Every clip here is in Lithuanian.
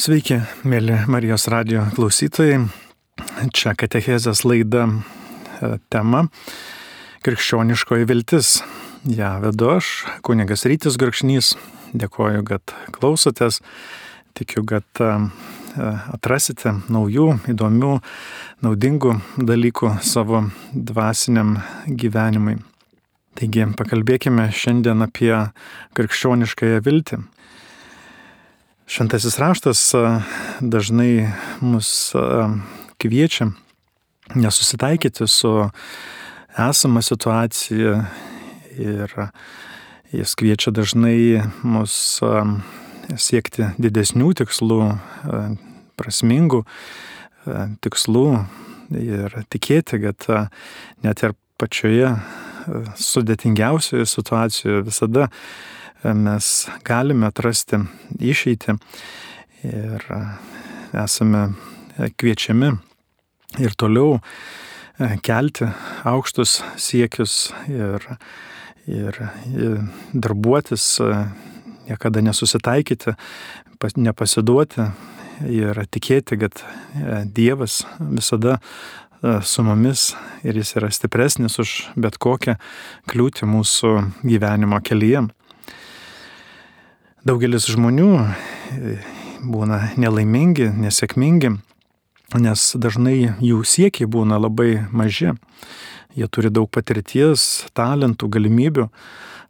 Sveiki, mėly Marijos radio klausytojai. Čia Katechezės laida e, tema Krikščioniškoji viltis. Ja vedu aš, kunigas Rytis Gurkšnys. Dėkoju, kad klausotės. Tikiu, kad e, e, atrasite naujų, įdomių, naudingų dalykų savo dvasiniam gyvenimui. Taigi pakalbėkime šiandien apie krikščioniškąją viltį. Šventasis raštas dažnai mus kviečia nesusitaikyti su esama situacija ir jis kviečia dažnai mus siekti didesnių tikslų, prasmingų tikslų ir tikėti, kad net ir pačioje sudėtingiausioje situacijoje visada mes galime atrasti išeitį ir esame kviečiami ir toliau kelti aukštus siekius ir, ir, ir darbuotis, niekada nesusitaikyti, nepasiduoti ir tikėti, kad Dievas visada su mumis ir jis yra stipresnis už bet kokią kliūtį mūsų gyvenimo kelyje. Daugelis žmonių e, būna nelaimingi, nesėkmingi, nes dažnai jų siekiai būna labai maži. Jie turi daug patirties, talentų, galimybių,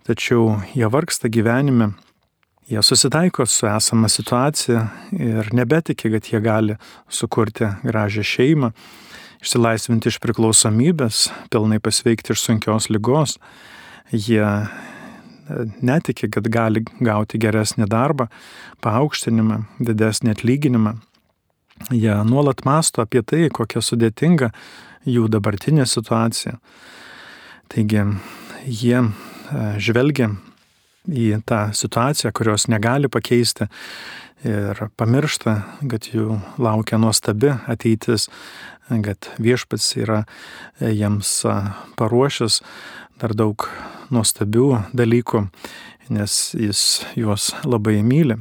tačiau jie vargsta gyvenime, jie susitaiko su esama situacija ir nebetiki, kad jie gali sukurti gražią šeimą, išsilaisvinti iš priklausomybės, pilnai pasveikti iš sunkios lygos. Jie netiki, kad gali gauti geresnį darbą, paaukštinimą, didesnį atlyginimą. Jie nuolat masto apie tai, kokia sudėtinga jų dabartinė situacija. Taigi jie e, žvelgia į tą situaciją, kurios negali pakeisti ir pamiršta, kad jų laukia nuostabi ateitis, kad viešpats yra jiems paruošęs dar daug nuostabių dalykų, nes jis juos labai myli.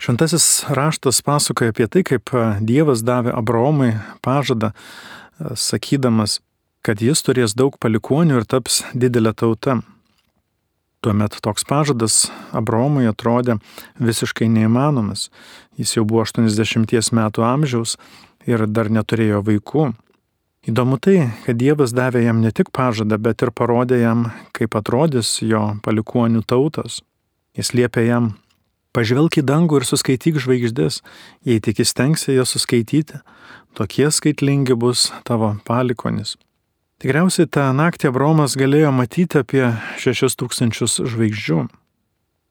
Šventasis raštas pasakoja apie tai, kaip Dievas davė Abraomui pažadą, sakydamas, kad jis turės daug palikonių ir taps didelė tauta. Tuomet toks pažadas Abraomui atrodė visiškai neįmanomas. Jis jau buvo 80 metų amžiaus ir dar neturėjo vaikų. Įdomu tai, kad Dievas davė jam ne tik pažadą, bet ir parodė jam, kaip atrodys jo palikonių tautos. Jis liepė jam, pažvelk į dangų ir suskaityk žvaigždės, jei tik įstengsi jas suskaityti, tokie skaitlingi bus tavo palikonis. Tikriausiai tą naktį Abromas galėjo matyti apie šešis tūkstančius žvaigždžių.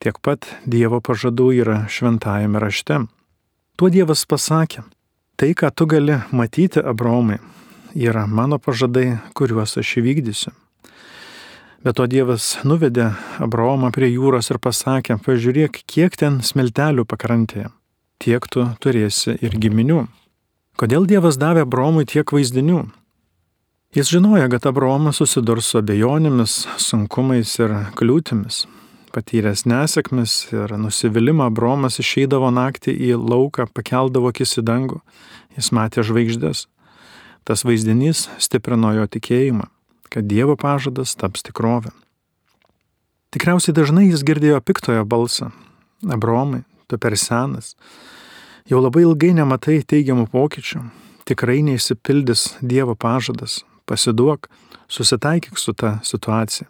Tiek pat Dievo pažadų yra šventajame rašte. Tuo Dievas pasakė, tai, ką tu gali matyti, Abromai, yra mano pažadai, kuriuos aš įvykdysiu. Bet to Dievas nuvedė Abraomą prie jūros ir pasakė, pažiūrėk, kiek ten smeltelių pakrantėje, tiek tu turėsi ir giminių. Kodėl Dievas davė Abraomui tiek vaizdinių? Jis žinojo, kad Abraomas susidurs su abejonėmis, sunkumais ir kliūtimis. Patyręs nesėkmes ir nusivylimą, Abraomas išeidavo naktį į lauką, pakeldavo akis į dangų. Jis matė žvaigždės. Tas vaizdinys stiprino jo tikėjimą, kad Dievo pažadas taps tikrovė. Tikriausiai dažnai jis girdėjo piktojo balsą. Abromai, tu per senas. Jau labai ilgai nematai teigiamų pokyčių. Tikrai neįsipildys Dievo pažadas. Pasiduok, susitaikyk su ta situacija.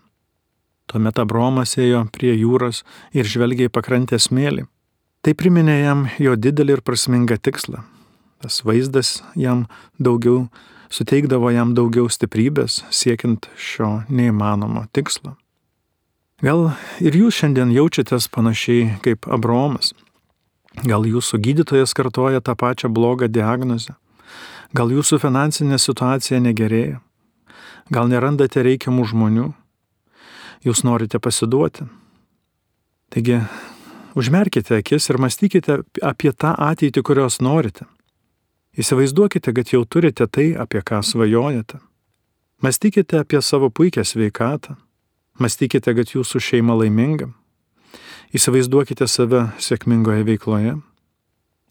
Tuomet Abromas ėjo prie jūros ir žvelgė į pakrantės mėlį. Tai priminė jam jo didelį ir prasmingą tikslą Tas vaizdas jam daugiau suteikdavo jam daugiau stiprybės siekiant šio neįmanomo tikslo. Gal ir jūs šiandien jaučiatės panašiai kaip Abromas. Gal jūsų gydytojas kartoja tą pačią blogą diagnozę. Gal jūsų finansinė situacija negerėja. Gal nerandate reikiamų žmonių. Jūs norite pasiduoti. Taigi, užmerkite akis ir mąstykite apie tą ateitį, kurios norite. Įsivaizduokite, kad jau turite tai, apie ką svajojate. Mąstykite apie savo puikią sveikatą. Mąstykite, kad jūsų šeima laiminga. Įsivaizduokite save sėkmingoje veikloje.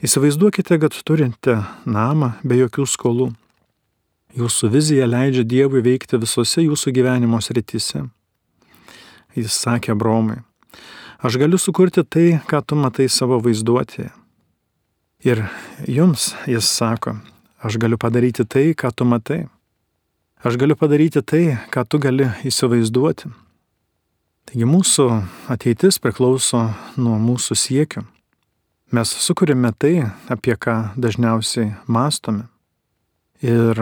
Įsivaizduokite, kad turite namą be jokių skolų. Jūsų vizija leidžia Dievui veikti visose jūsų gyvenimo srityse. Jis sakė Bromai, aš galiu sukurti tai, ką tu matai savo vaizduotėje. Ir jums jis sako, aš galiu padaryti tai, ką tu matai. Aš galiu padaryti tai, ką tu gali įsivaizduoti. Taigi mūsų ateitis priklauso nuo mūsų siekių. Mes sukūrėme tai, apie ką dažniausiai mastome. Ir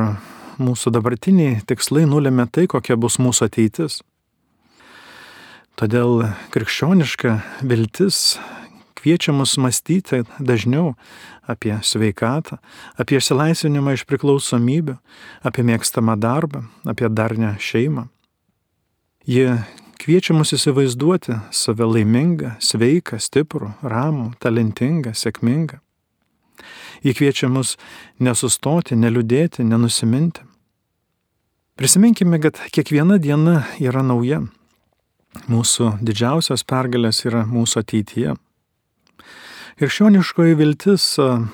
mūsų dabartiniai tikslai nulėmė tai, kokia bus mūsų ateitis. Todėl krikščioniška viltis kviečia mus mąstyti dažniau apie sveikatą, apie išsilaisvinimą iš priklausomybių, apie mėgstamą darbą, apie darnę šeimą. Ji kviečia mus įsivaizduoti save laimingą, sveiką, stiprų, ramų, talentingą, sėkmingą. Ji kviečia mus nesustoti, neliūdėti, nenusiminti. Prisiminkime, kad kiekviena diena yra nauja. Mūsų didžiausios pergalės yra mūsų ateityje. Ir šioniškoji viltis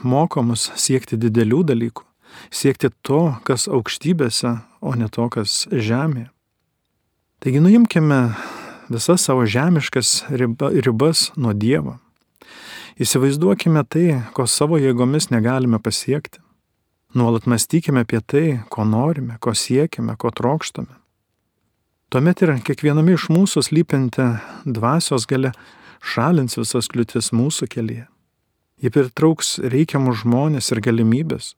moko mus siekti didelių dalykų, siekti to, kas aukštybėse, o ne to, kas žemėje. Taigi nuimkime visas savo žemiškas ribas nuo Dievo. Įsivaizduokime tai, ko savo jėgomis negalime pasiekti. Nuolat mąstykime apie tai, ko norime, ko siekime, ko trokštame. Tuomet ir kiekviename iš mūsų slypinti dvasios gale šalins visas kliūtis mūsų kelyje. Ji pritrauks reikiamus žmonės ir galimybės.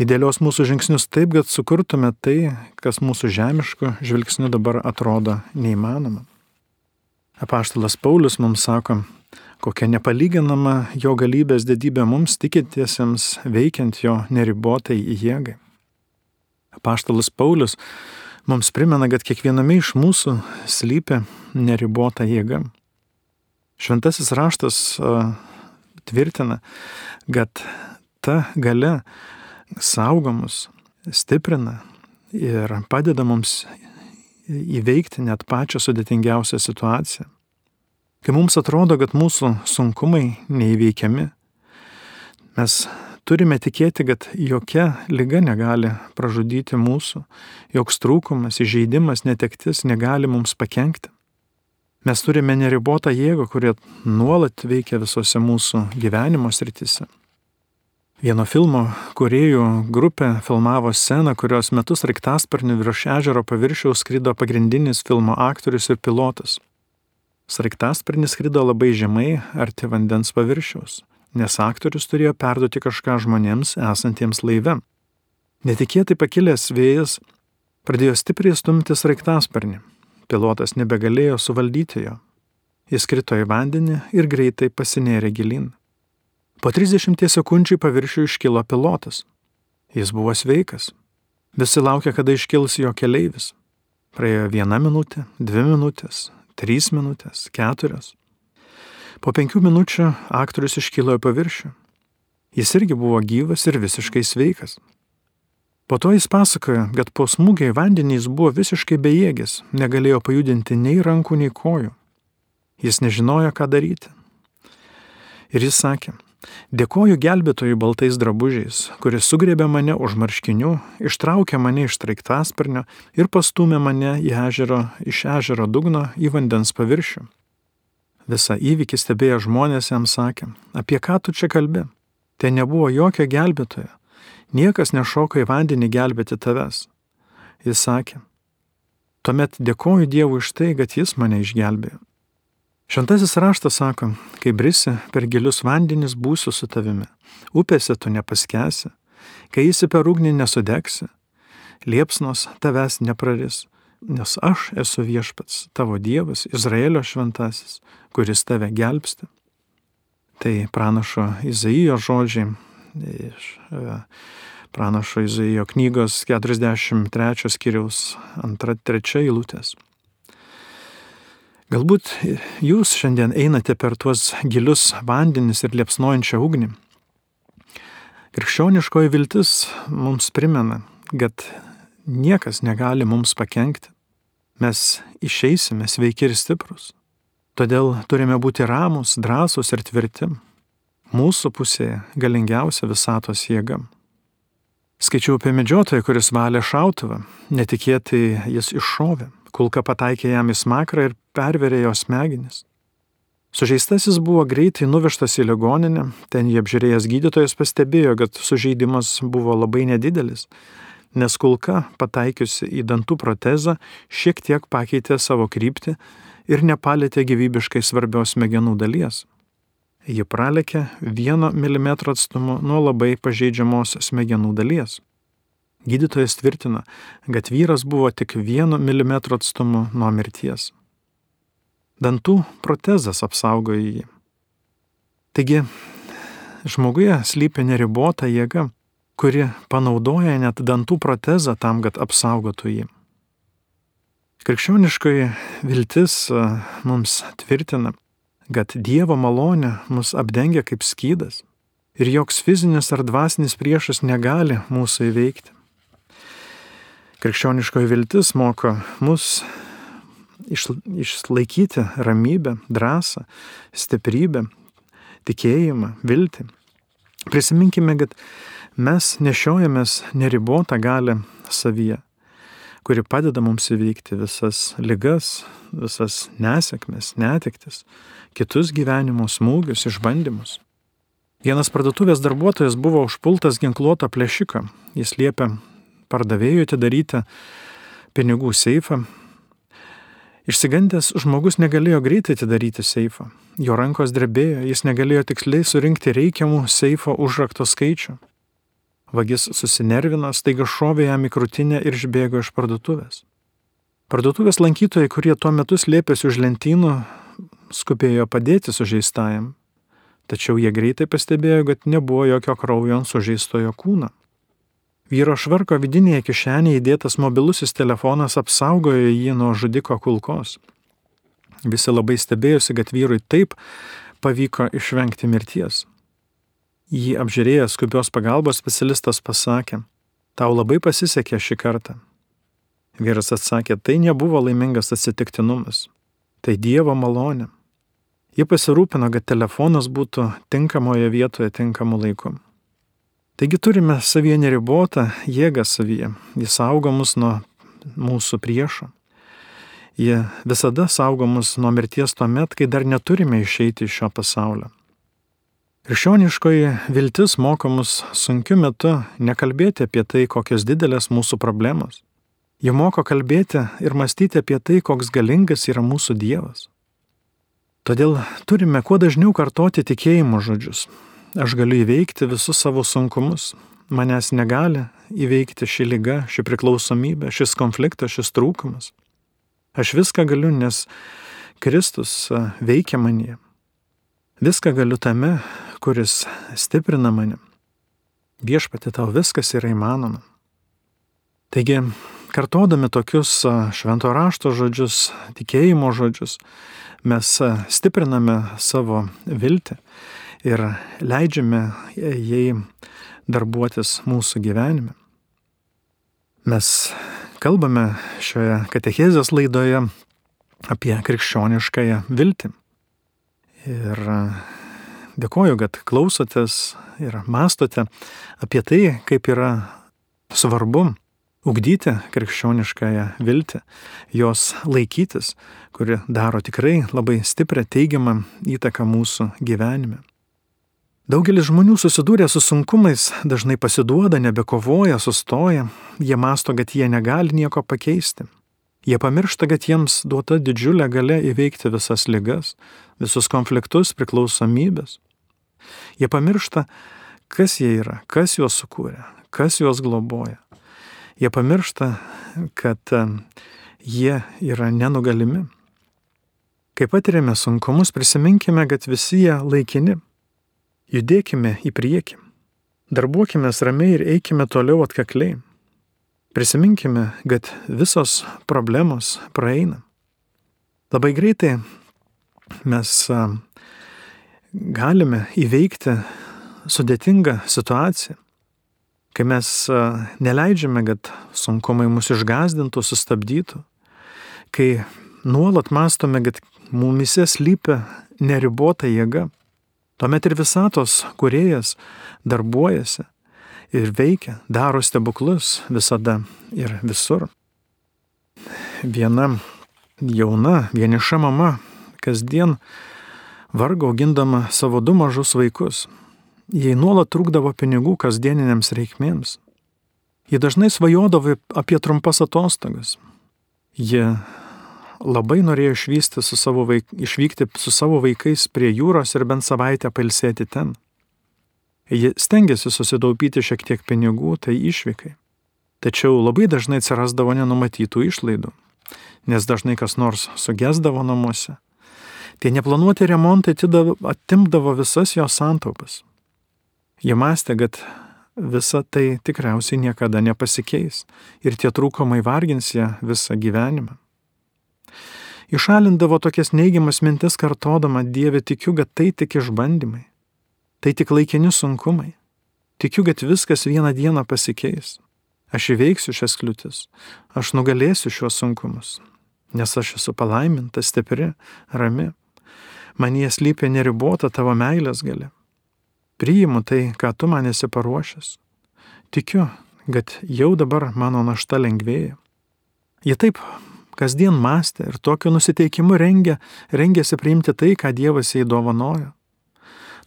Įdėlios mūsų žingsnius taip, kad sukurtume tai, kas mūsų žemiško žvilgsniu dabar atrodo neįmanoma. Apaštalas Paulius mums sako, kokia nepalyginama jo galybės didybė mums tikintiesiems veikiant jo neribotai jėgai. Apaštalas Paulius mums primena, kad kiekviename iš mūsų slypi neribota jėga. Šventasis raštas tvirtina, kad ta gale saugomus, stiprina ir padeda mums įveikti net pačią sudėtingiausią situaciją. Kai mums atrodo, kad mūsų sunkumai neįveikiami, mes turime tikėti, kad jokia lyga negali pražudyti mūsų, joks trūkumas, įžeidimas, netektis negali mums pakengti. Mes turime neribotą jėgą, kurie nuolat veikia visose mūsų gyvenimo srityse. Vieno filmo kuriejų grupė filmavo sceną, kurios metu sraigtasparniu virš ežero paviršiaus skrido pagrindinis filmo aktorius ir pilotas. Sraigtasparnis skrido labai žemai, arti vandens paviršiaus, nes aktorius turėjo perduoti kažką žmonėms esantiems laive. Netikėtai pakilęs vėjas pradėjo stipriai stumti sraigtasparnį pilotas nebegalėjo suvaldyti jo. Jis krito į vandenį ir greitai pasinėrė gilin. Po 30 sekundžių paviršių iškilo pilotas. Jis buvo sveikas. Visi laukia, kada iškils jo keleivis. Praėjo viena minutė, dvi minutės, trys minutės, keturios. Po penkių minučių aktorius iškilo į paviršių. Jis irgi buvo gyvas ir visiškai sveikas. Po to jis pasakojo, kad po smūgio į vandenį jis buvo visiškai bejėgis, negalėjo pajudinti nei rankų, nei kojų. Jis nežinojo, ką daryti. Ir jis sakė, dėkoju gelbėtojui baltais drabužiais, kuris sugrėbė mane už marškinių, ištraukė mane iš traiktasparnio ir pastumė mane ežero, iš ežero dugno į vandens paviršių. Visą įvykį stebėję žmonės jam sakė, apie ką tu čia kalbi? Tai nebuvo jokio gelbėtojo Niekas nešoka į vandenį gelbėti tavęs. Jis sakė, tuomet dėkoju Dievui už tai, kad Jis mane išgelbėjo. Šventasis raštas sako, kai brisi per gilius vandenis būsiu su tavimi, upėse tu nepaskesi, kai įsi per ugnį nesudegsi, liepsnos tavęs nepraris, nes aš esu viešpats, tavo Dievas, Izraelio šventasis, kuris tave gelbsti. Tai pranašo Izaijo žodžiai iš e, pranašo Izaijo knygos 43 skiriaus 2-3 eilutės. Galbūt jūs šiandien einate per tuos gilius vandenis ir liepsnojančią ugnį. Krikščioniškoji viltis mums primena, kad niekas negali mums pakengti. Mes išeisime sveiki ir stiprus. Todėl turime būti ramus, drąsūs ir tvirti. Mūsų pusėje galingiausia visatos jėga. Skaičiau apie medžiotoją, kuris valė šautuvą. Netikėtai jis iššovė. Kulka pataikė jam į smakrą ir perverė jo smegenis. Sužeistasis buvo greitai nuvežtas į ligoninę, ten jį apžiūrėjęs gydytojas pastebėjo, kad sužeidimas buvo labai nedidelis, nes kulka, pataikiusi į dantų protezą, šiek tiek pakeitė savo kryptį ir nepalėtė gyvybiškai svarbios smegenų dalies. Ji pralekė vieno milimetro atstumu nuo labai pažeidžiamos smegenų dalies. Gydytojas tvirtina, kad vyras buvo tik vieno milimetro atstumu nuo mirties. Dantų protezas apsaugojo jį. Taigi, žmoguje slypi neribota jėga, kuri panaudoja net dantų protezą tam, kad apsaugotų jį. Krikščioniškoji viltis mums tvirtina, kad Dievo malonė mus apdengia kaip skydas ir joks fizinis ar dvasinis priešas negali mūsų įveikti. Krikščioniškoji viltis moko mus išlaikyti ramybę, drąsą, stiprybę, tikėjimą, viltį. Prisiminkime, kad mes nešiojamės neribotą galę savyje, kuri padeda mums įveikti visas ligas, visas nesėkmes, netiktis, kitus gyvenimo smūgius, išbandymus. Vienas parduotuvės darbuotojas buvo užpultas ginkluoto plėšiko. Jis liepė pardavėjui atidaryti pinigų seifą Išsigandęs žmogus negalėjo greitai atidaryti seifą. Jo rankos drebėjo, jis negalėjo tiksliai surinkti reikiamų seifo užrakto skaičių. Vagis susinervino, staiga šovė jam į krūtinę ir išbėgo iš parduotuvės. Parduotuvės lankytojai, kurie tuo metu slėpėsi už lentynų, skubėjo padėti sužeistajam. Tačiau jie greitai pastebėjo, kad nebuvo jokio kraujo ant sužeistojo kūno. Vyro švarko vidinėje kišenėje įdėtas mobilusis telefonas apsaugojo jį nuo žudiko kulkos. Visi labai stebėjosi, kad vyrui taip pavyko išvengti mirties. Jį apžiūrėjęs skubios pagalbos specialistas pasakė, tau labai pasisekė šį kartą. Vyras atsakė, tai nebuvo laimingas atsitiktinumas, tai Dievo malonė. Ji pasirūpino, kad telefonas būtų tinkamoje vietoje tinkamu laiku. Taigi turime savyje neribotą jėgą savyje. Jis saugo mus nuo mūsų priešo. Jie visada saugo mus nuo mirties tuo met, kai dar neturime išeiti iš šio pasaulio. Krikščioniškoji viltis moko mus sunkiu metu nekalbėti apie tai, kokios didelės mūsų problemos. Ji moko kalbėti ir mąstyti apie tai, koks galingas yra mūsų Dievas. Todėl turime kuo dažniau kartoti tikėjimo žodžius, aš galiu įveikti visus savo sunkumus. Manęs negali įveikti ši lyga, ši priklausomybė, šis konfliktas, šis trūkumas. Aš viską galiu, nes Kristus veikia manie. Viską galiu tame, kuris stiprina mane. Viešpati tau viskas yra įmanoma. Taigi, kartodami tokius švento rašto žodžius, tikėjimo žodžius, mes stipriname savo viltį ir leidžiame jai darbuotis mūsų gyvenime. Mes kalbame šioje katechezės laidoje apie krikščioniškąją viltį. Ir dėkoju, kad klausotės ir mastote apie tai, kaip yra svarbu ugdyti krikščioniškąją viltį, jos laikytis, kuri daro tikrai labai stiprią teigiamą įtaką mūsų gyvenime. Daugelis žmonių susidūrę su sunkumais dažnai pasiduoda, nebekovoja, sustoja, jie masto, kad jie negali nieko pakeisti. Jie pamiršta, kad jiems duota didžiulė gale įveikti visas ligas, visus konfliktus, priklausomybės. Jie pamiršta, kas jie yra, kas juos sukūrė, kas juos globoja. Jie pamiršta, kad e, jie yra nenugalimi. Kai patiriame sunkumus, prisiminkime, kad visi jie laikini Judėkime į priekį. Darbuokime ramiai ir eikime toliau atkakliai. Prisiminkime, kad visos problemos praeina. Labai greitai mes galime įveikti sudėtingą situaciją, kai mes neleidžiame, kad sunkumai mus išgazdintų, sustabdytų, kai nuolat mastome, kad mumise slypia neribota jėga Tuomet ir visatos kuriejas darbuojasi ir veikia, daro stebuklus visada ir visur. Viena jauna, vieniša mama kasdien vargo augindama savo du mažus vaikus. Jai nuolat trūkdavo pinigų kasdieniniams reikmėms. Ji dažnai svajodavo apie trumpas atostogas. Ji labai norėjo išvysti su savo vaik, išvykti su savo vaikais prie jūros ir bent savaitę palsėti ten. Ji stengiasi susitaupyti šiek tiek pinigų, tai išvykai. Tačiau labai dažnai atsirasdavo nenumatytų išlaidų, nes dažnai kas nors sugesdavo namuose. Tie neplanuoti remontai atimdavo visas jos santaupas. Jie mąstė, kad visa tai tikriausiai niekada nepasikeis ir tie trūkumai vargins ją visą gyvenimą. Išalindavo tokias neigiamas mintis kartodama, Dieve tikiu, kad tai tik išbandymai. Tai tik laikini sunkumai. Tikiu, kad viskas vieną dieną pasikeis. Aš įveiksiu šias kliūtis. Aš nugalėsiu šiuos sunkumus. Nes aš esu palaiminta, stipri, rami. Man jie slypia neribota tavo meilės gali. Priimu tai, ką tu man esi paruošęs. Tikiu, kad jau dabar mano našta lengvėja. Jie taip kasdien mąstė ir tokiu nusiteikimu rengia, rengėsi priimti tai, ką Dievas jai dovanojo.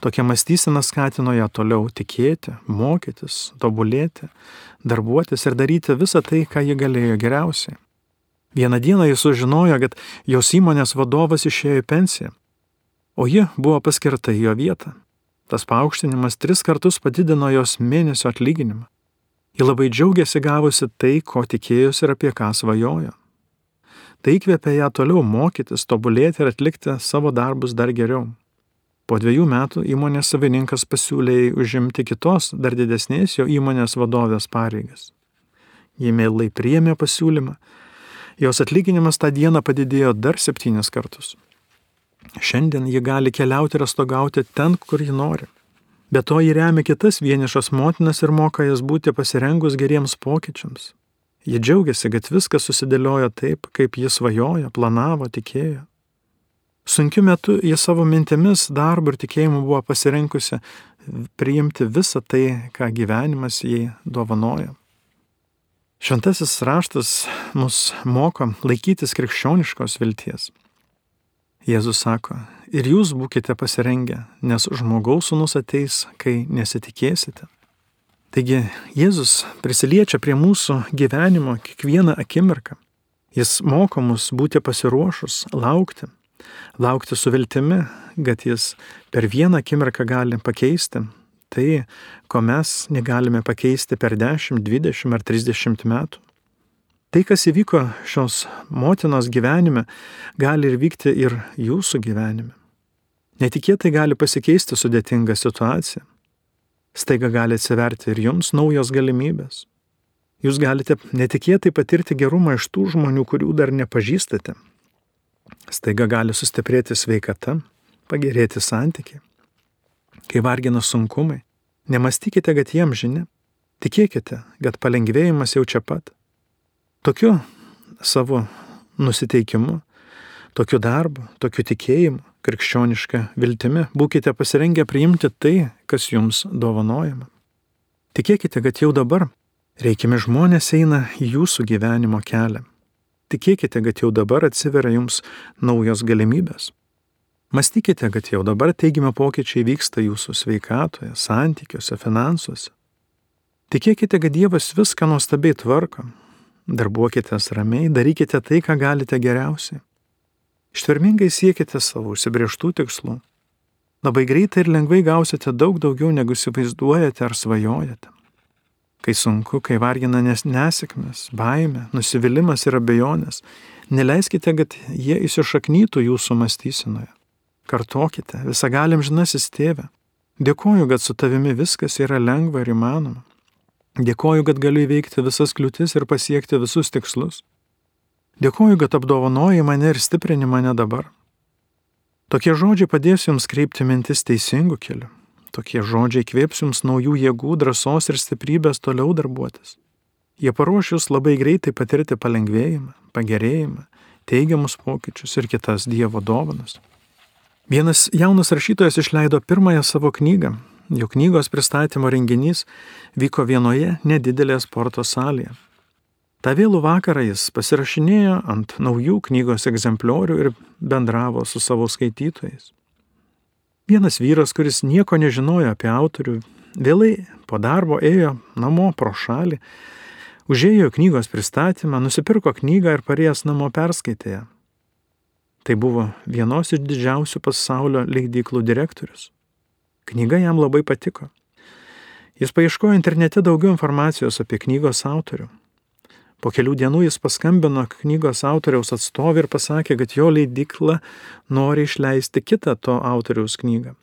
Tokia mąstysena skatino ją toliau tikėti, mokytis, tobulėti, darbuotis ir daryti visą tai, ką ji galėjo geriausiai. Vieną dieną jis sužinojo, kad jos įmonės vadovas išėjo į pensiją, o ji buvo paskirta į jo vietą. Tas paaukštinimas tris kartus padidino jos mėnesio atlyginimą. Ji labai džiaugiasi gavusi tai, ko tikėjosi ir apie ką svajojo. Tai įkvėpė ją toliau mokytis, tobulėti ir atlikti savo darbus dar geriau. Po dviejų metų įmonės savininkas pasiūlė užimti kitos, dar didesnės jo įmonės vadovės pareigas. Ji mielai priėmė pasiūlymą. Jos atlyginimas tą dieną padidėjo dar septynis kartus. Šiandien ji gali keliauti ir stogauti ten, kur ji nori. Be to ji remia kitas vienišas motinas ir moka jas būti pasirengus geriems pokyčiams. Ji džiaugiasi, kad viskas susidėliojo taip, kaip jis svajojo, planavo, tikėjo. Sunkiu metu jie savo mintimis, darbu ir tikėjimu buvo pasirinkusi priimti visą tai, ką gyvenimas jai dovanoja. Šventasis raštas mus moko laikytis krikščioniškos vilties. Jėzus sako, ir jūs būkite pasirengę, nes žmogaus sunus ateis, kai nesitikėsite. Taigi Jėzus prisiliečia prie mūsų gyvenimo kiekvieną akimirką. Jis moko mus būti pasiruošus, laukti, laukti su viltimi, kad jis per vieną akimirką gali pakeisti tai, ko mes negalime pakeisti per 10, 20 ar 30 metų. Tai, kas įvyko šios motinos gyvenime, gali ir vykti ir jūsų gyvenime. Netikėtai gali pasikeisti sudėtinga situacija. Staiga gali atsiverti ir jums naujos galimybės. Jūs galite netikėtai patirti gerumą iš tų žmonių, kurių dar nepažįstate, Staiga gali sustiprėti sveikata, pagerėti santykiai. Kai vargina sunkumai, nemastykite, kad jiem žinia. Tikėkite, kad palengvėjimas jau čia pat. Tokiu savo nusiteikimu, tokiu darbu, tokiu tikėjimu, krikščioniška viltimi būkite pasirengę priimti tai, kas jums dovanojama. Tikėkite, kad jau dabar reikimi žmonės eina jūsų gyvenimo kelią. Tikėkite, kad jau dabar atsiveria jums naujos galimybės. Mąstykite, kad jau dabar teigiami pokyčiai vyksta jūsų sveikatoje, santykiuose, finansuose. Tikėkite, kad Dievas viską nuostabiai tvarko. Darbuokitės ramiai, darykite tai, ką galite geriausiai. Ištvermingai siekite savo užsibrieštų tikslų. Labai greitai ir lengvai gausite daug daugiau, negu įsivaizduojate ar svajojate kai sunku, kai vargina nes nesėkmės, baime, nusivylimas ir abejonės, neleiskite, kad jie įsišaknytų jūsų mąstysenoje. Kartokite, visagalim žinasis tėve. Dėkoju, kad su tavimi viskas yra lengva ir įmanoma. Dėkoju, kad galiu įveikti visas kliūtis ir pasiekti visus tikslus. Dėkoju, kad apdovanoji mane ir stiprini mane dabar. Tokie žodžiai padės jums kreipti mintis teisingų kelių. Tokie žodžiai kvėps jums naujų jėgų, drąsos ir stiprybės toliau darbuotis. Jie paruoš jūs labai greitai patirti palengvėjimą, pagerėjimą, teigiamus pokyčius ir kitas Dievo dovanas. Vienas jaunas rašytojas išleido pirmąją savo knygą. Jo knygos pristatymo renginys vyko vienoje nedidelėje sporto salėje. Ta vėlų vakarą jis pasirašinėjo ant naujų knygos egzempliorių ir bendravo su savo skaitytojais. Vienas vyras, kuris nieko nežinojo apie autorių, vėlai po darbo ėjo namo pro šalį, užėjo knygos pristatymą, nusipirko knygą ir parėjęs namo perskaitė ją. Tai buvo vienos iš didžiausių pasaulio leidyklų direktorius. Knyga jam labai patiko. Jis paieškojo internete daugiau informacijos apie knygos autorių. Po kelių dienų jis paskambino knygos autoriaus atstovį ir pasakė, kad jo leidykla nori išleisti kitą to autoriaus knygą.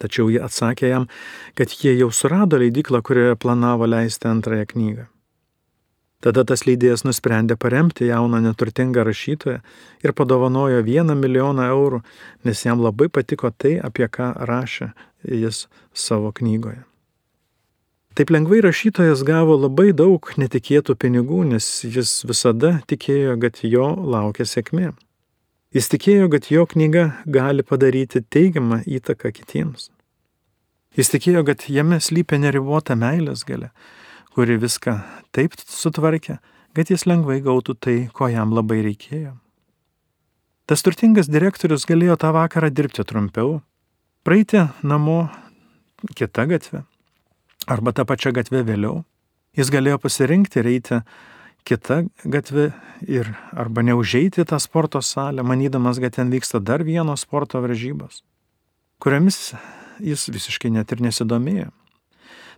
Tačiau jie atsakė jam, kad jie jau surado leidyklą, kurioje planavo leisti antrąją knygą. Tada tas leidėjas nusprendė paremti jauną neturtingą rašytoją ir padovanojo vieną milijoną eurų, nes jam labai patiko tai, apie ką rašė jis savo knygoje. Taip lengvai rašytojas gavo labai daug netikėtų pinigų, nes jis visada tikėjo, kad jo laukia sėkmė. Jis tikėjo, kad jo knyga gali padaryti teigiamą įtaką kitiems. Jis tikėjo, kad jame slypia neribota meilės gale kuri viską taip sutvarkė, kad jis lengvai gautų tai, ko jam labai reikėjo. Tas turtingas direktorius galėjo tą vakarą dirbti trumpiau, praeiti namo kitą gatvę arba tą pačią gatvę vėliau. Jis galėjo pasirinkti ir eiti kitą gatvę ir arba neužeiti tą sporto salę, manydamas, kad ten vyksta dar vienos sporto varžybos, kuriamis jis visiškai net ir nesidomėjo.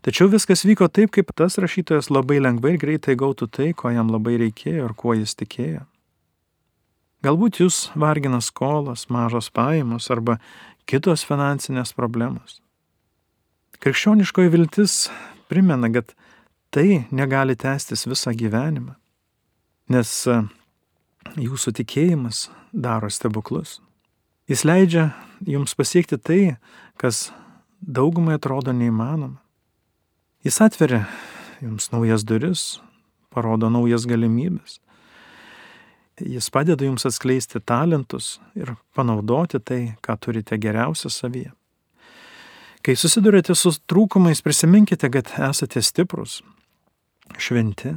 Tačiau viskas vyko taip, kaip tas rašytojas labai lengvai ir greitai gautų tai, ko jam labai reikėjo ir kuo jis tikėjo. Galbūt jūs vargina skolas, mažos pajamos arba kitos finansinės problemos. Krikščioniškoji viltis primena, kad tai negali tęstis visą gyvenimą, nes e, jūsų tikėjimas daro stebuklus. Jis leidžia jums pasiekti tai, kas daugumai atrodo neįmanoma. Jis atveria jums naujas duris, parodo naujas galimybės. Jis padeda jums atskleisti talentus ir panaudoti tai, ką turite geriausia savyje. Kai susidurite su trūkumais, prisiminkite, kad esate stiprus, šventi,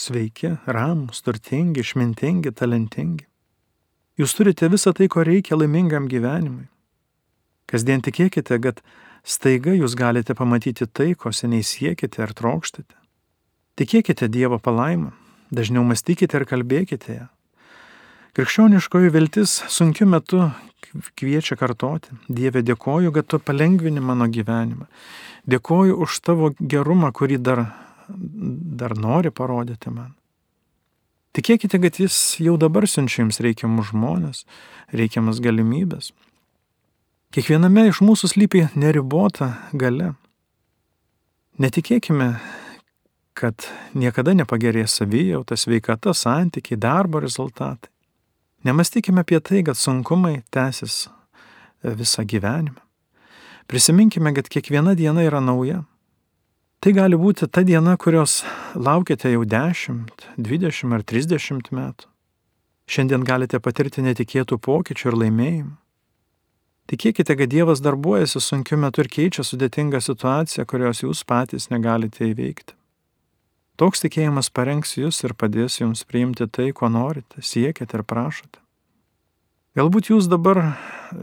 sveiki, ramus, turtingi, išmintingi, talentingi. Jūs turite visą tai, ko reikia laimingam gyvenimui. Kasdien tikėkite, kad staiga jūs galite pamatyti tai, ko seniai siekite ar trokštate. Tikėkite Dievo palaimą, dažniau mąstykite ir kalbėkite ją. Krikščioniškoji viltis sunkiu metu kviečia kartoti. Dieve, dėkoju, kad tu palengvini mano gyvenimą. Dėkoju už tavo gerumą, kurį dar, dar nori parodyti man. Tikėkite, kad jis jau dabar siunčia jums reikiamus žmonės, reikiamas galimybės. Kiekviename iš mūsų slypi neribota gale. Netikėkime, kad niekada nepagerės savijauta, sveikata, santykiai, darbo rezultatai. Nemastykime apie tai, kad sunkumai tęsis visą gyvenimą. Prisiminkime, kad kiekviena diena yra nauja. Tai gali būti ta diena, kurios laukiate jau 10, 20 ar 30 metų. Šiandien galite patirti netikėtų pokyčių ir laimėjimų. Tikėkite, kad Dievas darbuojasi sunkiu metu ir keičia sudėtingą situaciją, kurios jūs patys negalite įveikti. Toks tikėjimas parengs jūs ir padės jums priimti tai, ko norite, siekite ir prašote. Galbūt jūs dabar,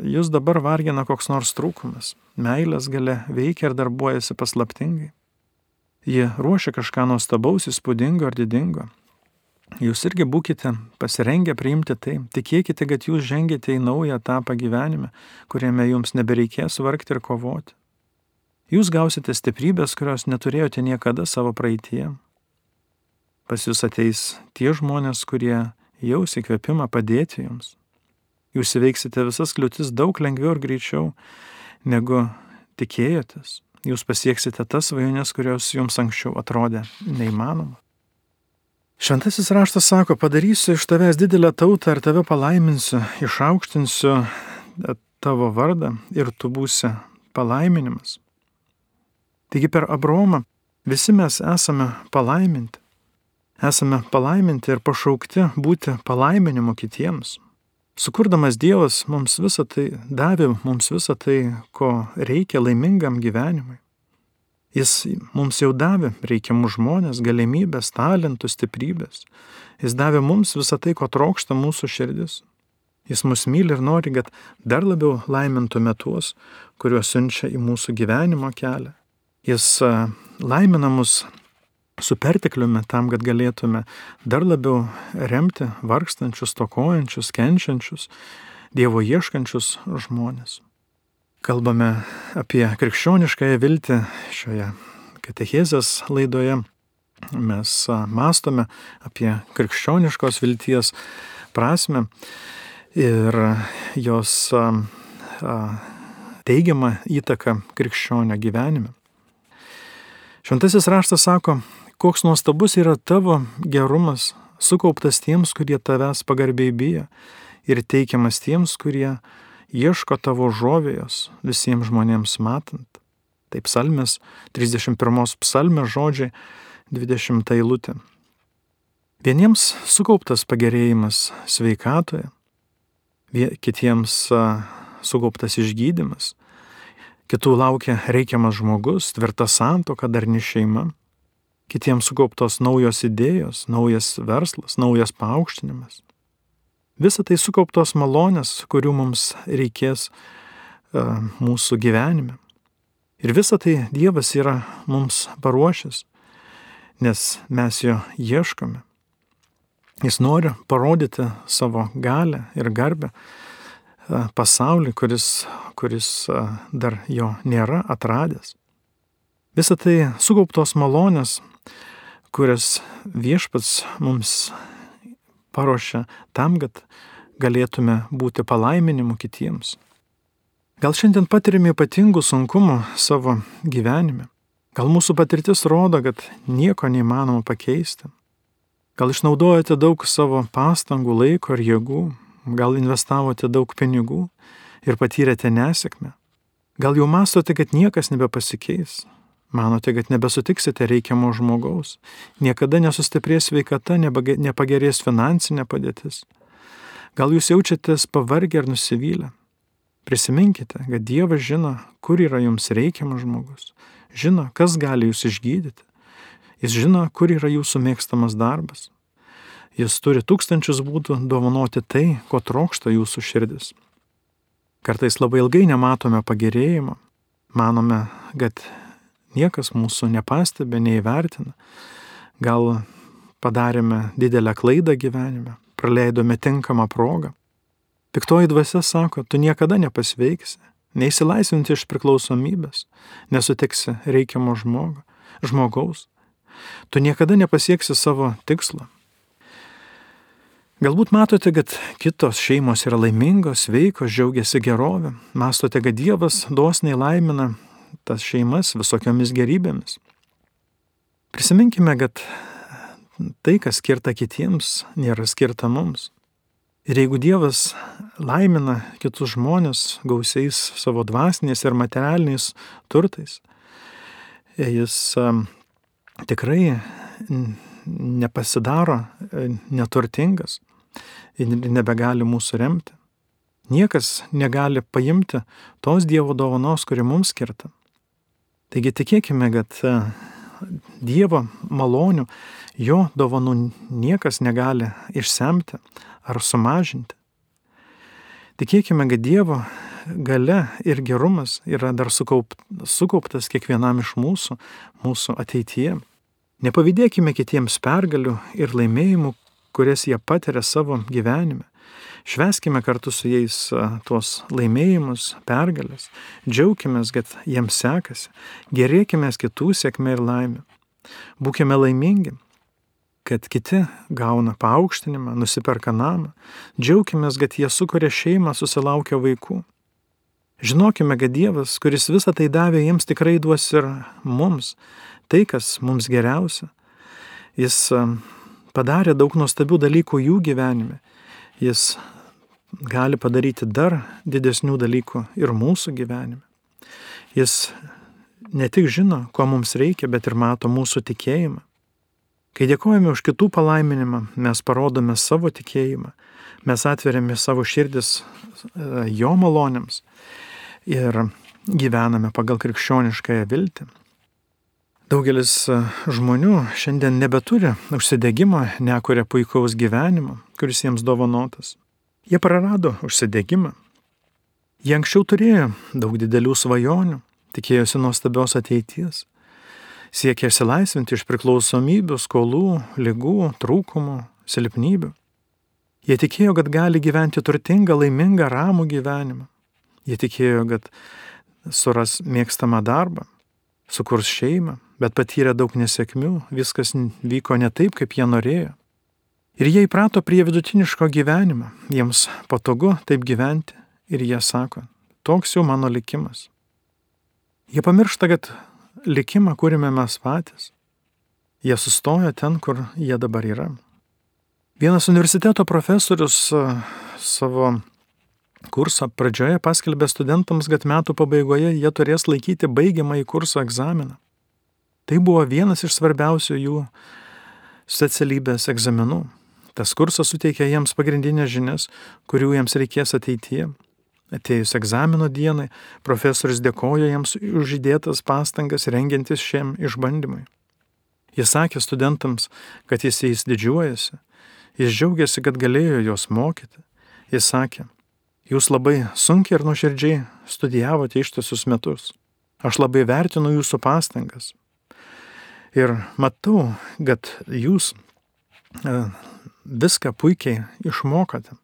jūs dabar vargina koks nors trūkumas, meilės gale veikia ir darbuojasi paslaptingai. Ji ruošia kažką nuostabaus, įspūdingo ar didingo, Jūs irgi būkite pasirengę priimti tai, tikėkite, kad jūs žengėte į naują etapą gyvenime, kuriame jums nebereikės vargti ir kovoti. Jūs gausite stiprybės, kurios neturėjote niekada savo praeitie. Pas jūs ateis tie žmonės, kurie jaus įkvėpimą padėti jums. Jūs įveiksite visas kliūtis daug lengviau ir greičiau, negu tikėjotės. Jūs pasieksite tas svajonės, kurios jums anksčiau atrodė neįmanoma. Šventasis raštas sako, padarysiu iš tavęs didelę tautą ir tave palaiminsiu, išaukštinsiu tavo vardą ir tu būsi palaiminimas. Taigi per Abromą visi mes esame palaiminti. Esame palaiminti ir pašaukti būti palaiminimu kitiems. Sukurdamas Dievas mums visą tai davė, mums visą tai, ko reikia laimingam gyvenimui. Jis mums jau davė reikiamus žmonės, galimybės, talentus, stiprybės. Jis davė mums visą tai, ko trokšta mūsų širdis. Jis mus myli ir nori, kad dar labiau laimintume tuos, kuriuos siunčia į mūsų gyvenimo kelią. Jis laimina mus su pertekliumi tam, kad galėtume dar labiau remti vargstančius, tokojančius, kenčiančius, Dievo ieškančius žmonės. Kalbame apie krikščioniškąją viltį šioje katechezės laidoje. Mes mastome apie krikščioniškos vilties prasme ir jos teigiamą įtaką krikščionio gyvenime. Šventasis raštas sako, koks nuostabus yra tavo gerumas, sukauptas tiems, kurie tavęs pagarbiai bijo ir teikiamas tiems, kurie ieško tavo žovėjos visiems žmonėms matant. Tai psalmės, 31 psalmės žodžiai, 20 eilutė. Vieniems sukauptas pagerėjimas sveikatoje, kitiems sukauptas išgydymas, kitų laukia reikiamas žmogus, tvirta santoka, darni šeima, kitiems sukauptos naujos idėjos, naujas verslas, naujas paaukštinimas. Visa tai sukauptos malonės, kurių mums reikės uh, mūsų gyvenime. Ir visa tai Dievas yra mums paruošęs, nes mes jo ieškome. Jis nori parodyti savo galę ir garbę pasaulį, kuris, kuris dar jo nėra atradęs. Visą tai sukauptos malonės kurias viešpats mums paruošia tam, kad galėtume būti palaiminimu kitiems. Gal šiandien patirime ypatingų sunkumų savo gyvenime. Gal mūsų patirtis rodo, kad nieko neįmanoma pakeisti. Gal išnaudojate daug savo pastangų, laiko ir jėgų. Gal investavote daug pinigų ir patyrėte nesėkmę. Gal jau mastote, kad niekas nebepasikeis. Manote, kad nebesutiksite reikiamo žmogaus, niekada nesustiprės sveikata, nepagerės finansinė padėtis. Gal jūs jaučiatės pavargę ar nusivylę? Prisiminkite, kad Dievas žino, kur yra jums reikiamas žmogus, žino, kas gali jūs išgydyti. Jis žino, kur yra jūsų mėgstamas darbas. Jis turi tūkstančius būdų dovanoti tai, ko trokšta jūsų širdis. Kartais labai ilgai nematome pagerėjimo, manome, kad Niekas mūsų nepastebė, neįvertina. Gal padarėme didelę klaidą gyvenime, praleidome tinkamą progą. Piktoji dvasia sako, tu niekada nepasveiksi, neįsilaisvinti iš priklausomybės, nesutiksi reikiamo žmogo, žmogaus. Tu niekada nepasieksi savo tikslo. Galbūt matote, kad kitos šeimos yra laimingos, veikos, džiaugiasi gerovę, mastote, kad Dievas dosniai laimina tas šeimas visokiomis gerybėmis. Prisiminkime, kad tai, kas skirta kitiems, nėra skirta mums. Ir jeigu Dievas laimina kitus žmonės gausiais savo dvasiniais ir materialiniais turtais, jis tikrai nepasidaro e, neturtingas ir nebegali mūsų remti. Niekas negali paimti tos Dievo dovanos, kuri mums skirta. Taigi tikėkime, kad e, Dievo malonių, jo dovanų niekas negali išsemti ar sumažinti. Tikėkime, kad Dievo gale ir gerumas yra dar sukaup, sukauptas kiekvienam iš mūsų, mūsų ateityje. Nepavydėkime kitiems pergalių ir laimėjimų, kurias jie patiria savo gyvenime. Šveskime kartu su jais tuos laimėjimus, pergalės, džiaukime, kad jiems sekasi, gerėkime kitų sėkmė ir laimė. Būkime laimingi, kad kiti gauna paaukštinimą, nusiperka namą, džiaukime, kad jie sukuria šeimą, susilaukia vaikų. Žinokime, kad Dievas, kuris visą tai davė, jiems tikrai duos ir mums tai, kas mums geriausia. Jis padarė daug nuostabių dalykų jų gyvenime jis gali padaryti dar didesnių dalykų ir mūsų gyvenime. Jis ne tik žino, ko mums reikia, bet ir mato mūsų tikėjimą. Kai dėkojame už kitų palaiminimą, mes parodome savo tikėjimą, mes atveriame savo širdis e, jo malonėms ir gyvename pagal krikščioniškąją viltį. Daugelis e, žmonių šiandien nebeturi užsidėgymo, nekuria puikaus gyvenimo, kuris jiems dovanotas. Jie prarado užsidėgymą. Jie anksčiau turėjo daug didelių svajonių, tikėjosi nuostabios ateities, siekė išsilaisvinti iš priklausomybių, skolų, lygų, trūkumų, silpnybių. Jie tikėjo, kad gali gyventi turtingą, laimingą, ramų gyvenimą. Jie tikėjo, kad suras mėgstamą darbą, sukurs šeimą, bet patyrė daug nesėkmių, viskas vyko ne taip, kaip jie norėjo. Ir jie įprato prie vidutiniško gyvenimo, jiems patogu taip gyventi ir jie sako, toks jau mano likimas. Jie pamiršta, kad likimą kūrime mes patys. Jie sustojo ten, kur jie dabar yra. Vienas universiteto profesorius savo kursą pradžioje paskelbė studentams, kad metų pabaigoje jie turės laikyti baigiamąjį kurso egzaminą. Tai buvo vienas iš svarbiausių jų specialybės egzaminų. Tas kursas suteikė jiems pagrindinės žinias, kurių jiems reikės ateityje. Atėjus egzamino dienai, profesorius dėkojo jiems už įdėtas pastangas rengiantis šiam išbandymui. Jis sakė studentams, kad jis jais didžiuojasi, jis džiaugiasi, kad galėjo juos mokyti. Jis sakė, Jūs labai sunkiai ir nuoširdžiai studijavote ištisus metus. Aš labai vertinu jūsų pastangas. Ir matau, kad jūs e, viską puikiai išmokote.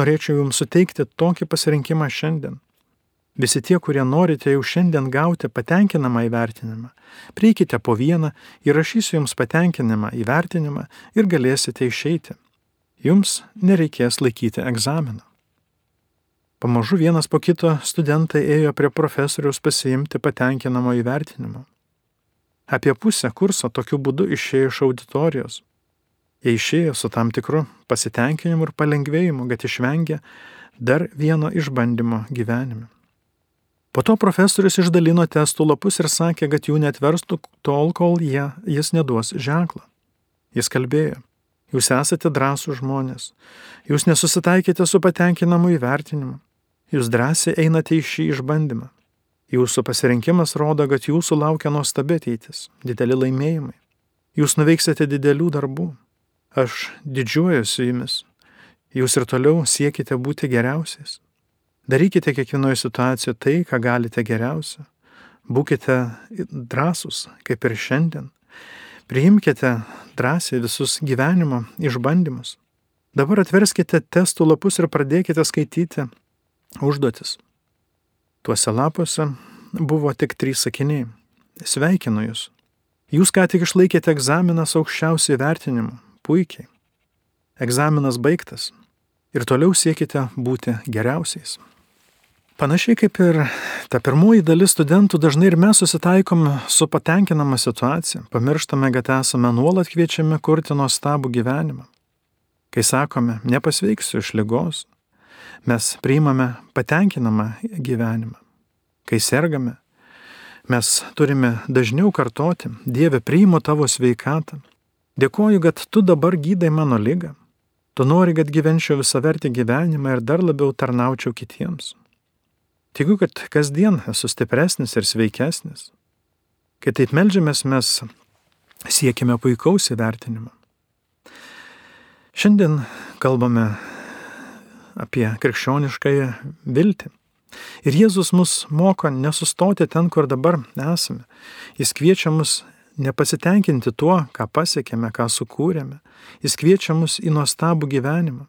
Norėčiau jums suteikti tokį pasirinkimą šiandien. Visi tie, kurie norite jau šiandien gauti patenkinamą įvertinimą, prieikite po vieną, įrašysiu jums patenkinamą įvertinimą ir galėsite išeiti. Jums nereikės laikyti egzaminą. Pamažu vienas po kito studentai ėjo prie profesoriaus pasiimti patenkinamo įvertinimo. Apie pusę kurso tokiu būdu išėjo iš auditorijos. Jie išėjo su tam tikru pasitenkinimu ir palengvėjimu, kad išvengė dar vieno išbandymo gyvenime. Po to profesorius išdalino testų lapus ir sakė, kad jų netverstų tol, kol jie, jis neduos ženklą. Jis kalbėjo, jūs esate drąsų žmonės, jūs nesusitaikėte su patenkinamu įvertinimu, Jūs drąsiai einate į šį išbandymą. Jūsų pasirinkimas rodo, kad jūsų laukia nuostabi ateitis, dideli laimėjimai. Jūs nuveiksite didelių darbų. Aš didžiuojuosi jumis. Jūs ir toliau siekite būti geriausiais. Darykite kiekvienoje situacijoje tai, ką galite geriausia. Būkite drąsūs, kaip ir šiandien. Priimkite drąsiai visus gyvenimo išbandymus. Dabar atverskite testų lapus ir pradėkite skaityti užduotis. Tuose lapuose buvo tik trys sakiniai. Sveikinu Jūs. Jūs ką tik išlaikėte egzaminą su aukščiausiu įvertinimu. Puikiai. Egzaminas baigtas. Ir toliau siekite būti geriausiais. Panašiai kaip ir ta pirmoji dalis studentų, dažnai ir mes susitaikom su patenkinama situacija, pamirštame, kad esame nuolat kviečiami kurti nuostabų gyvenimą. Kai sakome, nepasveiksiu iš lygos, mes priimame patenkinamą gyvenimą. Kai sergame, mes turime dažniau kartoti, Dieve, priimu tavo sveikatą. Dėkoju, kad tu dabar gydai mano lygą. Tu nori, kad gyvenčiau visą vertį gyvenimą ir dar labiau tarnaučiau kitiems. Tikiu, kad kasdien esu stipresnis ir sveikesnis. Kai taip melžiamės, mes siekime puikaus įvertinimo. Šiandien kalbame apie krikščioniškąją viltį. Ir Jėzus mus moko nesustoti ten, kur dabar esame. Jis kviečia mus nepasitenkinti tuo, ką pasiekėme, ką sukūrėme. Jis kviečia mus į nuostabų gyvenimą.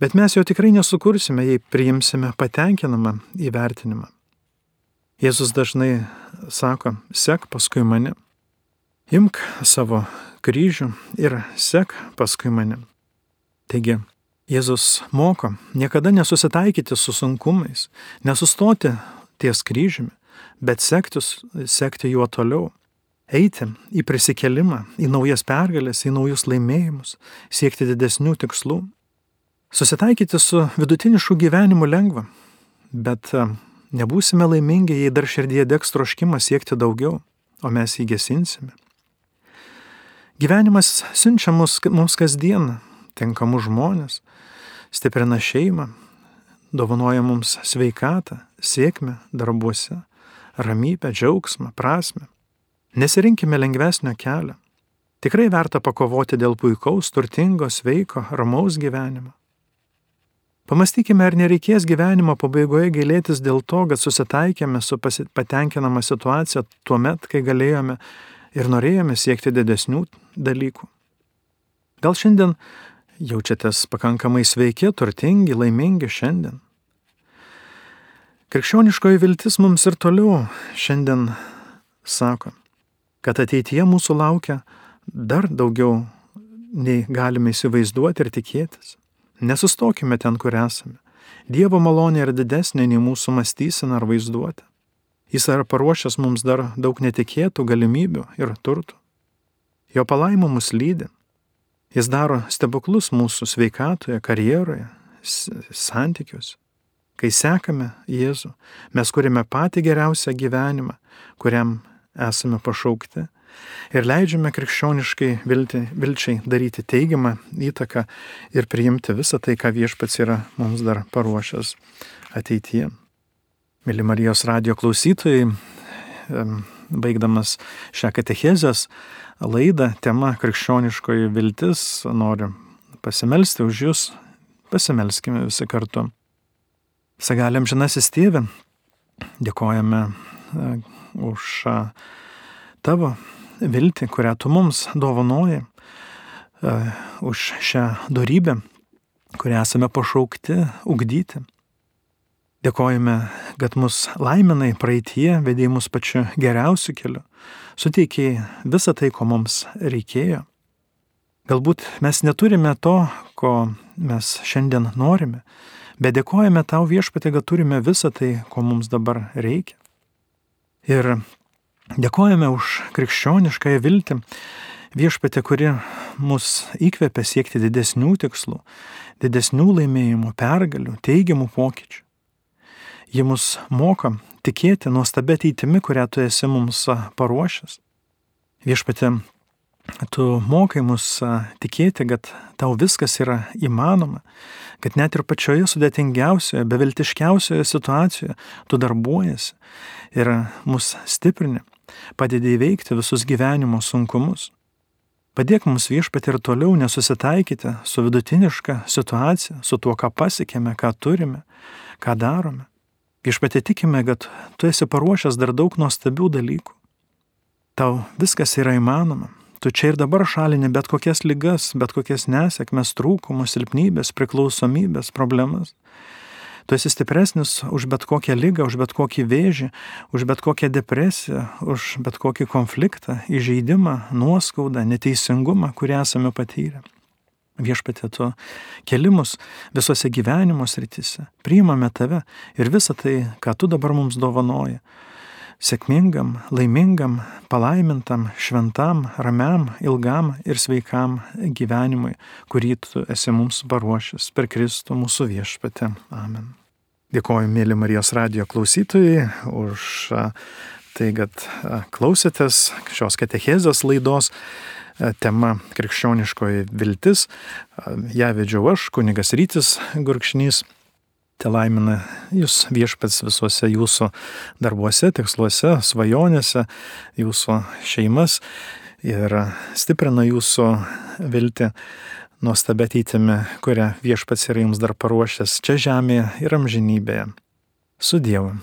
Bet mes jo tikrai nesukursime, jei priimsime patenkinamą įvertinimą. Jėzus dažnai sako, sek paskui mane. Imk savo kryžių ir sek paskui mane. Taigi, Jėzus moko niekada nesusitaikyti su sunkumais, nesustoti ties kryžiumi, bet sektis, sekti juo toliau, eiti į prisikelimą, į naujas pergalės, į naujus laimėjimus, siekti didesnių tikslų. Susitaikyti su vidutinišku gyvenimu lengva, bet e, nebūsime laimingi, jei dar širdyje degs troškimas siekti daugiau, o mes jį gesinsime. Gyvenimas siunčia mus, mums kasdien tinkamus žmonės, stiprina šeimą, dovanoja mums sveikatą, sėkmę darbuose, ramybę, džiaugsmą, prasme. Nesirinkime lengvesnio kelio. Tikrai verta pakovoti dėl puikaus, turtingo, sveiko, ramaus gyvenimo. Pamastykime, ar nereikės gyvenimo pabaigoje gailėtis dėl to, kad susitaikėme su patenkinama situacija tuo met, kai galėjome ir norėjome siekti didesnių dalykų. Gal šiandien jaučiatės pakankamai sveiki, turtingi, laimingi šiandien. Krikščioniškoji viltis mums ir toliau šiandien sako, kad ateityje mūsų laukia dar daugiau nei galime įsivaizduoti ir tikėtis. Nesustokime ten, kur esame. Dievo malonė yra didesnė nei mūsų mąstysena ar vaizduotė. Jis yra paruošęs mums dar daug netikėtų galimybių ir turtų. Jo palaimų mus lydi. Jis daro stebuklus mūsų sveikatoje, karjeroje, santykiuose. Kai sekame Jėzų, mes kuriame patį geriausią gyvenimą, kuriam esame pašaukti ir leidžiame krikščioniškai vilti, vilčiai daryti teigiamą įtaką ir priimti visą tai, ką viešpats yra mums dar paruošęs ateityje. Mėly Marijos radio klausytojai, baigdamas šią katechezės laidą, tema krikščioniškoji viltis, noriu pasimelsti už jūs, pasimelskime visi kartu. Sagalėm žinasis tėvė, dėkojame e, už tavo viltį, kurią tu mums dovanoji, uh, už šią darybę, kurią esame pašaukti ugdyti. Dėkojame, kad mus laiminai praeitie, vedėjai mus pačiu geriausiu keliu, suteikiai visą tai, ko mums reikėjo. Galbūt mes neturime to, ko mes šiandien norime, bet dėkojame tau viešpatė, kad turime visą tai, ko mums dabar reikia. Ir Dėkojame už krikščioniškąją viltį, viešpatė, kuri mus įkvepia siekti didesnių tikslų, didesnių laimėjimų, pergalių, teigiamų pokyčių. Ji mus moka tikėti nuostabę ateitimi, kurią tu esi mums paruošęs. Viešpatė, tu mokai mus tikėti, kad tau viskas yra įmanoma, kad net ir pačioje sudėtingiausioje, beviltiškiausioje situacijoje tu darbuojasi ir mus stiprini padedi įveikti visus gyvenimo sunkumus. Padėk mums viešpatį ir toliau nesusitaikyti su vidutiniška situacija, su tuo, ką pasiekėme, ką turime, ką darome. Viešpatį tikime, kad tu esi paruošęs dar daug nuostabių dalykų. Tau viskas yra įmanoma. Tu čia ir dabar šalini bet kokias lygas, bet kokias nesėkmes, trūkumus, silpnybės, priklausomybės, problemas. Tu esi stipresnis už bet kokią lygą, už bet kokį vėžį, už bet kokią depresiją, už bet kokį konfliktą, įžeidimą, nuoskaudą, neteisingumą, kurį esame patyrę. Viešpatė tu kelimus visose gyvenimo srityse, priimame tave ir visą tai, ką tu dabar mums dovanoji. Sėkmingam, laimingam, palaimintam, šventam, ramiam, ilgam ir sveikam gyvenimui, kurį tu esi mums paruošęs per Kristų mūsų viešpatę. Amen. Dėkoju, mėly Marijos radio klausytojai, už tai, kad klausėtės šios katechezės laidos tema krikščioniškoji viltis. Ja vedžiau aš, kunigas Rytis Gurkšnys. Te laimina jūs viešpats visuose jūsų darbuose, tiksluose, svajonėse, jūsų šeimas ir stiprina jūsų viltį nuostabia ateitimi, kurią viešpats yra jums dar paruošęs čia žemėje ir amžinybėje. Su Dievu.